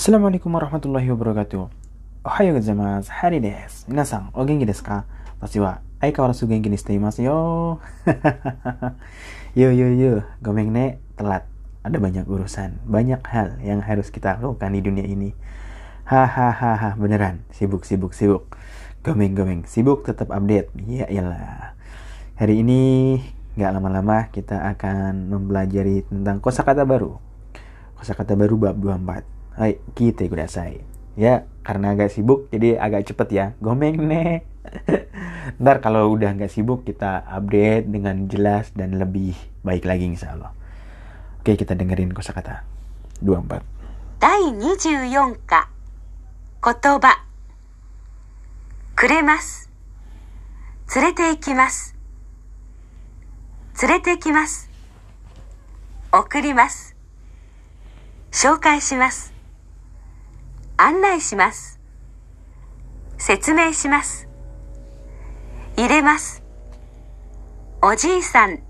Assalamualaikum warahmatullahi wabarakatuh. Ohayo gozaimasu. Hari desu. Minasan, o genki desu ka? Watashi wa aikawarazu genki ni shite imasu yo. yo yo yo, gomeng ne telat. Ada banyak urusan, banyak hal yang harus kita lakukan di dunia ini. Hahaha, beneran. Sibuk, sibuk, sibuk. Gomeng, gomeng. Sibuk tetap update. Ya iyalah. Hari ini nggak lama-lama kita akan mempelajari tentang kosakata baru. Kosakata baru bab 24. Hai, kita kudasai. Ya, karena agak sibuk jadi agak cepet ya. Gomeng nih. Ntar kalau udah nggak sibuk kita update dengan jelas dan lebih baik lagi insya Allah. Oke, kita dengerin kosakata 24. 第24課言葉くれます連れて行きます連れて行きます送ります紹介します 案内します。説明します。入れます。おじいさん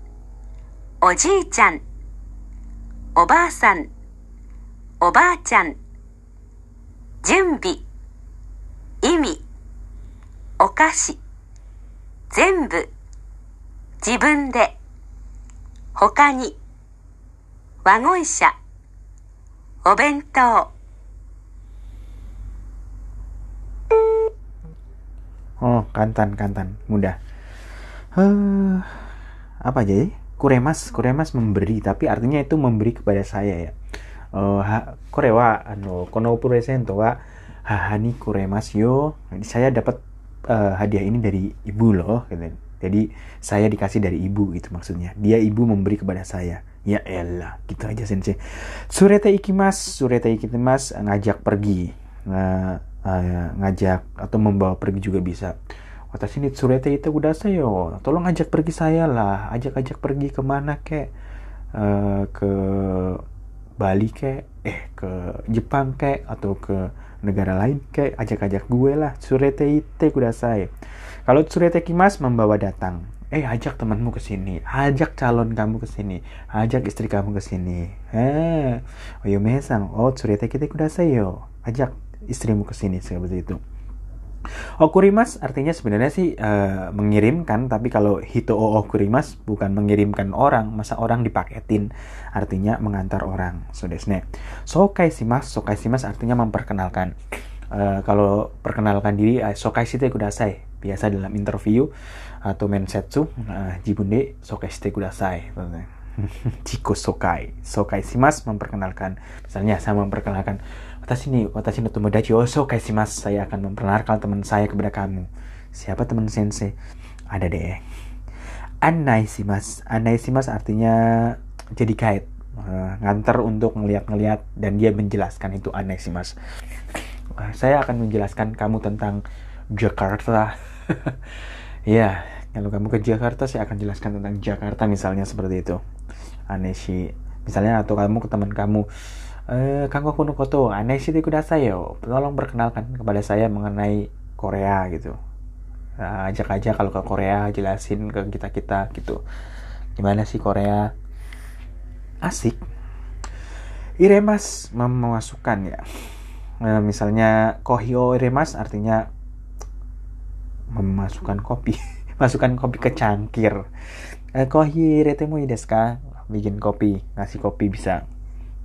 おじいちゃんおばあさんおばあちゃん準備意味お菓子全部自分で他にワゴン車お弁当。Oh, kantan, kantan, mudah. Eh, apa aja ya? Kuremas, kuremas memberi, tapi artinya itu memberi kepada saya ya. Oh, ha, kore wa ano, kono presento wa hahani kuremas yo. Saya dapat eh, hadiah ini dari ibu loh, gitu. Jadi saya dikasih dari ibu gitu maksudnya. Dia ibu memberi kepada saya. Ya elah, gitu aja sensei. Surete ikimas, surete ikimas ngajak pergi. Nah, eh, ngajak atau membawa pergi juga bisa. Watashi ni tsurete ite kudasai yo. Tolong ajak pergi saya lah. Ajak-ajak pergi ke mana kek? Eh, ke Bali kek? Eh, ke Jepang kek? Atau ke negara lain kek? Ajak-ajak gue lah. Tsurete ite kudasai. Kalau tsurete kimas membawa datang. Eh, ajak temanmu ke sini. Ajak calon kamu ke sini. Ajak istri kamu ke sini. Eh, oyome-san. Oh, tsurete kite kudasai yo. Ajak istrimu ke sini seperti itu. Okurimas artinya sebenarnya sih eh, mengirimkan, tapi kalau hito o okurimas bukan mengirimkan orang, masa orang dipaketin, artinya mengantar orang. So desne. Sokai simas, sokai simas artinya memperkenalkan. Eh, kalau perkenalkan diri, eh, sokai shite kudasai. Biasa dalam interview atau mensetsu, uh, jibunde sokai shite kudasai. Jiko sokai, sokai simas memperkenalkan. Misalnya saya memperkenalkan Watashi ni, watashi no tomodachi o sokai shimasu. Saya akan memperkenalkan teman saya kepada kamu. Siapa teman sensei? Ada deh. Anai shimasu. Anai shimasu artinya jadi guide. Eh, nganter untuk ngeliat-ngeliat dan dia menjelaskan itu anai shimasu. Eh, Saya akan menjelaskan kamu tentang Jakarta. ya, kalau kamu ke Jakarta saya akan jelaskan tentang Jakarta misalnya seperti itu. Aneshi. Misalnya atau kamu ke teman kamu eh Kanggo Kuno Koto, Aneshi de kudasai yo. Tolong perkenalkan kepada saya mengenai Korea gitu. Nah, ajak aja kalau ke Korea jelasin ke kita-kita gitu. Gimana sih Korea? Asik. Iremas mem- memasukkan ya. Eh, misalnya kohio iremas artinya memasukkan kopi. Masukkan kopi ke cangkir. Eh, kohi retemo desu? Bikin kopi, ngasih kopi bisa.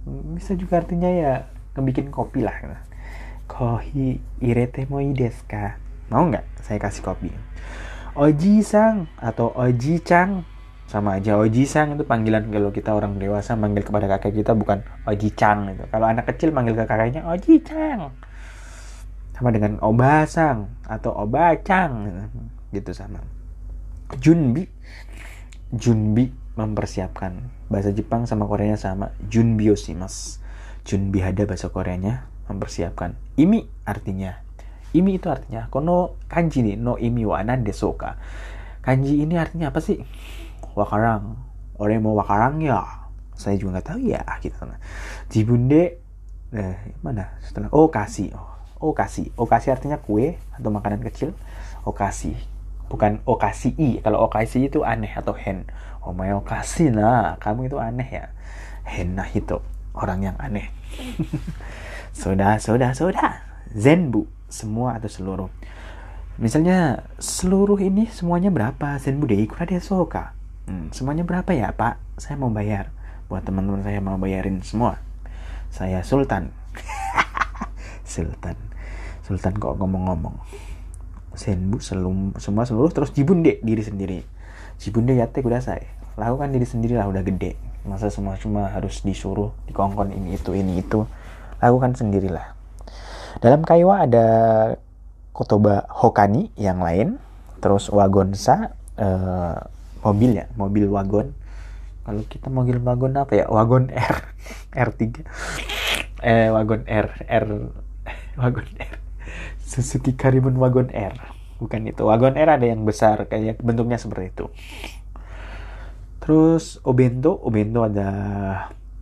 Bisa juga artinya ya ngebikin kopi lah. Kohi irete mo desu ka? Mau nggak saya kasih kopi? Oji sang atau Oji Chang sama aja Oji sang itu panggilan kalau kita orang dewasa manggil kepada kakek kita bukan Oji Chang itu. Kalau anak kecil manggil ke kakeknya Oji Chang. Sama dengan Oba sang atau Oba Chang gitu sama. Junbi Junbi mempersiapkan. Bahasa Jepang sama Koreanya sama Junbi yoshimasu Junbi ada bahasa Koreanya mempersiapkan. Imi artinya. Imi itu artinya kono kanji nih no imi wa nan desu ka? Kanji ini artinya apa sih? Wakarang. Orang mau wakarang ya? Saya juga nggak tahu ya gitu. Jibunde eh, mana? Setelah oh kasih. Oh, oh kasih. Oh kasih artinya kue atau makanan kecil. Oh kasih bukan okasi kalau okasi itu aneh atau hen my okasi nah kamu itu aneh ya hen nah itu orang yang aneh Soda, soda, soda. Zenbu. Semua atau seluruh. Misalnya seluruh ini semuanya berapa? Zenbu de ikura desu ka? Hmm, semuanya berapa ya pak? Saya mau bayar. Buat teman-teman saya mau bayarin semua. Saya Sultan. Sultan. Sultan kok ngomong-ngomong. Zenbu selum, semua seluruh terus jibunde diri sendiri. Jibunde yate kudasai. Lakukan diri sendiri lah udah gede. Masa semua cuma harus disuruh dikongkon ini itu ini itu. Lakukan sendirilah. Dalam kaiwa ada kotoba hokani yang lain terus wagonsa uh, mobil ya mobil wagon kalau kita mobil wagon apa ya wagon R R3 eh wagon R R wagon R Suzuki Karimun wagon R bukan itu. Wagon R ada yang besar kayak bentuknya seperti itu. Terus obento obento ada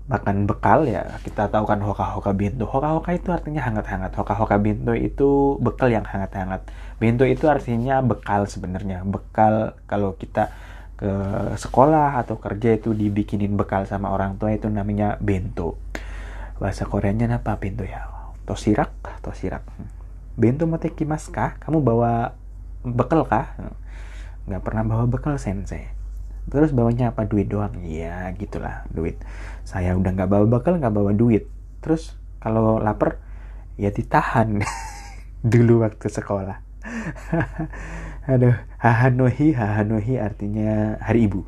makan bekal ya. Kita tahu kan hoka hoka bento. Hoka hoka itu artinya hangat hangat hoka hoka bento itu bekal yang hangat hangat bento itu artinya bekal sebenarnya. Bekal kalau kita ke sekolah atau kerja itu dibikinin bekal sama orang tua itu namanya bento. Bahasa Koreanya apa? Bento ya. Tosirak? Tosirak bento motekimasu kah? Kamu bawa bekal kah? Nggak pernah bawa bekal sensei. Terus bawanya apa? Duit doang? Ya gitulah duit. Saya udah nggak bawa bekal nggak bawa duit. Terus kalau lapar ya ditahan. Dulu waktu sekolah. Aduh hahanohi hahanohi artinya hari ibu.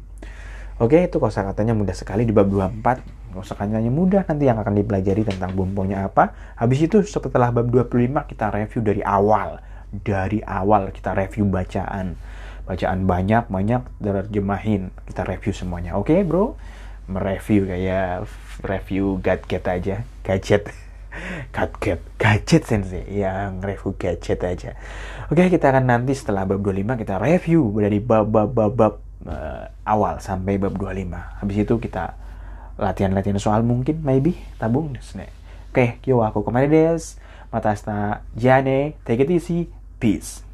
Oke itu kosakatanya mudah sekali di bab 24 kosakatanya mudah nanti yang akan dipelajari tentang bumbunya apa. Habis itu setelah bab 25 kita review dari awal. Dari awal kita review bacaan. Bacaan banyak banyak terjemahin. Kita review semuanya. Oke okay, bro? Mereview kayak review gadget aja. Gadget. Gadget gadget sensei. Yang review gadget aja. Oke okay, kita akan nanti setelah bab 25 kita review dari bab bab bab, bab uh, awal sampai bab 25 habis itu kita latihan-latihan soal mungkin maybe tabung oke okay, kyo aku kemarin des. Matasta jane take it easy. Peace